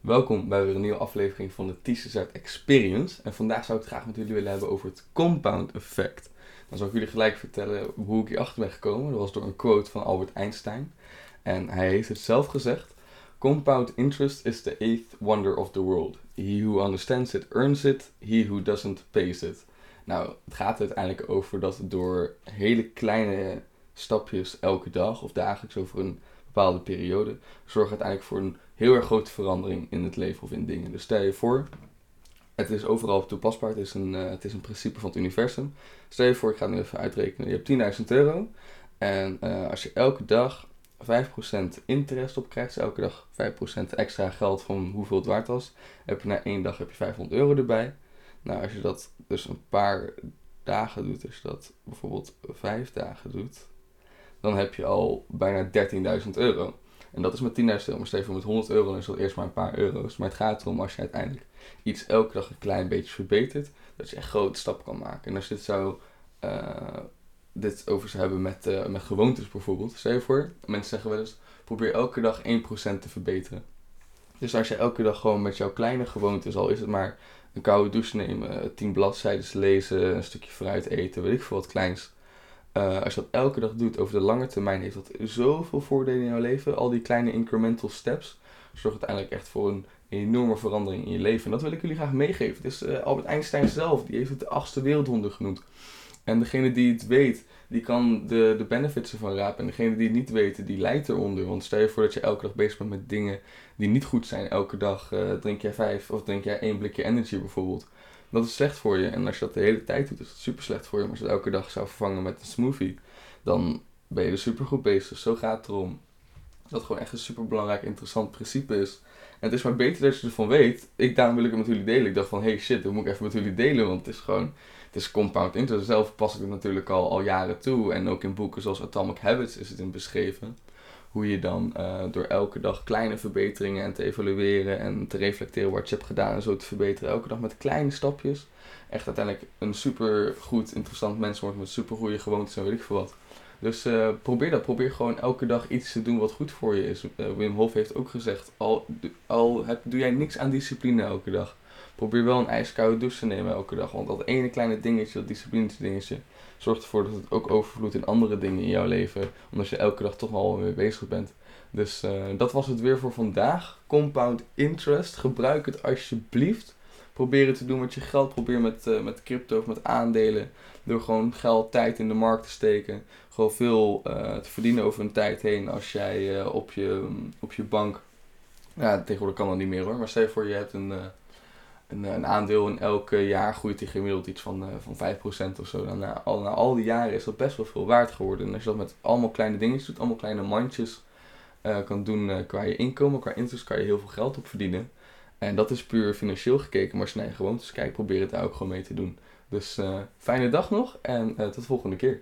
Welkom bij weer een nieuwe aflevering van de T-Shirt Experience. En vandaag zou ik het graag met jullie willen hebben over het compound effect. Dan zal ik jullie gelijk vertellen hoe ik hierachter ben gekomen. Dat was door een quote van Albert Einstein. En hij heeft het zelf gezegd. Compound interest is the eighth wonder of the world. He who understands it earns it, he who doesn't pays it. Nou, het gaat uiteindelijk over dat door hele kleine stapjes elke dag of dagelijks over een bepaalde periode, zorgt uiteindelijk voor een heel erg grote verandering in het leven of in dingen. Dus stel je voor, het is overal toepasbaar, het is een, uh, het is een principe van het universum. Stel je voor, ik ga het nu even uitrekenen, je hebt 10.000 euro en uh, als je elke dag 5% interest op krijgt, dus elke dag 5% extra geld van hoeveel het waard was, heb je na één dag heb je 500 euro erbij. Nou, als je dat dus een paar dagen doet, als je dat bijvoorbeeld vijf dagen doet, dan heb je al bijna 13.000 euro. En dat is met 10.000 euro. Maar stel met 100 euro, is dat eerst maar een paar euro's. Maar het gaat erom als je uiteindelijk iets elke dag een klein beetje verbetert, dat je echt grote stappen kan maken. En als je dit zou, uh, dit over zou hebben met, uh, met gewoontes bijvoorbeeld. Stel je voor, mensen zeggen wel eens, probeer elke dag 1% te verbeteren. Dus als je elke dag gewoon met jouw kleine gewoontes, al is het maar een koude douche nemen, 10 bladzijden lezen, een stukje fruit eten, weet ik veel wat kleins uh, als je dat elke dag doet over de lange termijn, heeft dat zoveel voordelen in jouw leven. Al die kleine incremental steps zorgt uiteindelijk echt voor een enorme verandering in je leven. En dat wil ik jullie graag meegeven. Uh, Albert Einstein zelf, die heeft het de achtste wereldwonder genoemd. En degene die het weet, die kan de, de benefits ervan rapen. En degene die het niet weten, die lijdt eronder. Want stel je voor dat je elke dag bezig bent met dingen die niet goed zijn. Elke dag uh, drink jij vijf of drink jij één blikje energy bijvoorbeeld dat is slecht voor je. En als je dat de hele tijd doet, is het super slecht voor je. Maar als je het elke dag zou vervangen met een smoothie, dan ben je er super goed bezig. Zo gaat het erom. Dat gewoon echt een super belangrijk, interessant principe is. En het is maar beter dat je ervan weet. Ik, daarom wil ik het met jullie delen. Ik dacht van, hey shit, dat moet ik even met jullie delen. Want het is gewoon, is compound interest. Zelf pas ik het natuurlijk al, al jaren toe. En ook in boeken zoals Atomic Habits is het in beschreven hoe je dan uh, door elke dag kleine verbeteringen en te evalueren en te reflecteren wat je hebt gedaan en zo te verbeteren. Elke dag met kleine stapjes. Echt uiteindelijk een super goed, interessant mens wordt met super goede gewoontes en weet ik veel wat. Dus uh, probeer dat. Probeer gewoon elke dag iets te doen wat goed voor je is. Uh, Wim Hof heeft ook gezegd, al, al heb, doe jij niks aan discipline elke dag. Probeer wel een ijskoude douche te nemen elke dag. Want dat ene kleine dingetje, dat discipline dingetje, zorgt ervoor dat het ook overvloedt in andere dingen in jouw leven. Omdat je elke dag toch wel mee bezig bent. Dus uh, dat was het weer voor vandaag. Compound interest. Gebruik het alsjeblieft. Probeer het te doen met je geld. Probeer met, uh, met crypto of met aandelen. Door gewoon geld, tijd in de markt te steken. Gewoon veel uh, te verdienen over een tijd heen. Als jij op, je, op je bank. Ja, tegenwoordig kan dat niet meer hoor. Maar stel je voor je hebt een een, een, aandeel in elk jaar groeit die gemiddeld iets van, uh, van 5% of zo. Dan na, al, na al die jaren is dat best wel veel waard geworden. En als je dat met allemaal kleine dingetjes doet, allemaal kleine mandjes kan doen qua je inkomen, qua interest, kan je heel veel geld op verdienen. En dat is puur financieel gekeken, maar als je naar gewoontes probeer het daar ook gewoon mee te doen. Dus fijne dag nog en tot de volgende keer.